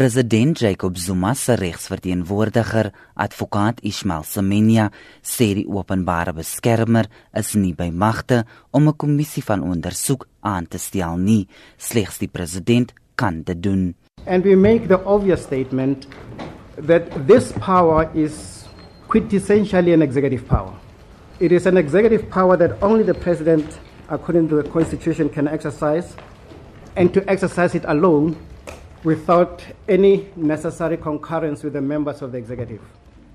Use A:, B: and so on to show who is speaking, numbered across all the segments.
A: President Jacob Zuma se regsverteenwoordiger, advokaat Ismail Semenya, sê die openbare beskermer is nie by magte om 'n kommissie van ondersoek aan te stel nie. Slegs die president kan dit doen.
B: And we make the obvious statement that this power is quintessentially an executive power. It is an executive power that only the president, according to the constitution, can exercise, and to exercise it alone without any necessary concurrence with the members of the executive.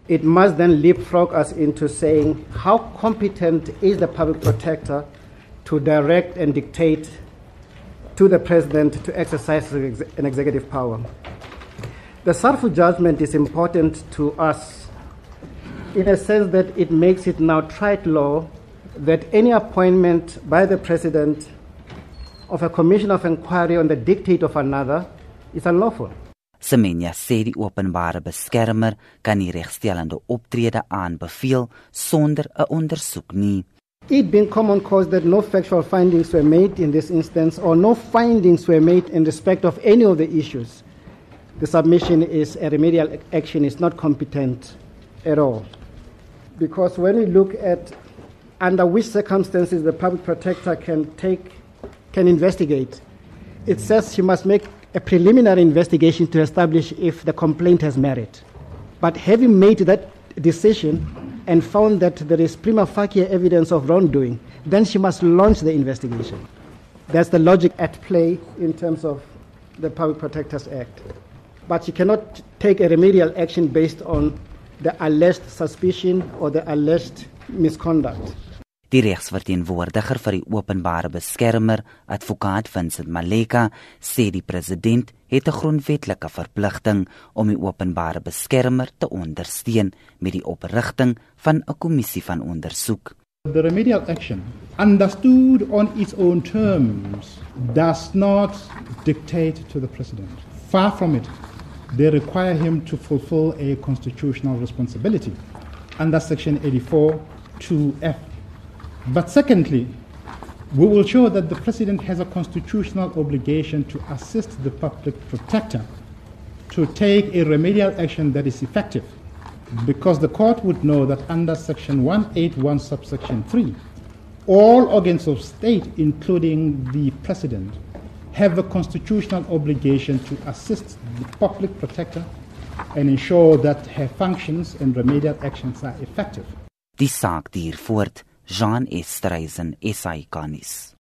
B: It must then leapfrog us into saying how competent is the public protector to direct and dictate to the president to exercise an executive power. The SARFU judgment is important to us in a sense that it makes it now trite law that any appointment by the president of a commission of inquiry on the dictate of another is unlawful.
A: Semenya sê die openbare beskermer kan nie regstellende optrede aanbeveel sonder 'n ondersoek nie.
B: It being common cause that no factual findings were made in this instance or no findings were made in respect of any of the issues. The submission is a remedial action is not competent at all. Because when we look at under which circumstances the public protector can take can investigate, it says she must make a preliminary investigation to establish if the complaint has merit. But having made that decision and found that there is prima facie evidence of wrongdoing, then she must launch the investigation. That's the logic at play in terms of the Public Protectors Act. But she cannot take a remedial action based on the alleged suspicion or the alleged misconduct.
A: Die regsverteenwoordiger vir die openbare beskermer, advokaat Vincent Maleka, sê die president het 'n grondwetlike verpligting om die openbare beskermer te ondersteun met die oprigting van 'n kommissie van ondersoek.
C: The remedial action, understood on its own terms, does not dictate to the president. Far from it. They require him to fulfill a constitutional responsibility under Section 84 2F But secondly, we will show that the President has a constitutional obligation to assist the public protector to take a remedial action that is effective, because the court would know that under Section 181, subsection 3, all organs of state, including the President, have a constitutional obligation to assist the public protector and ensure that her functions and remedial actions are effective.
A: Die saak duur voort. Jean Estreisen, SAK nuus.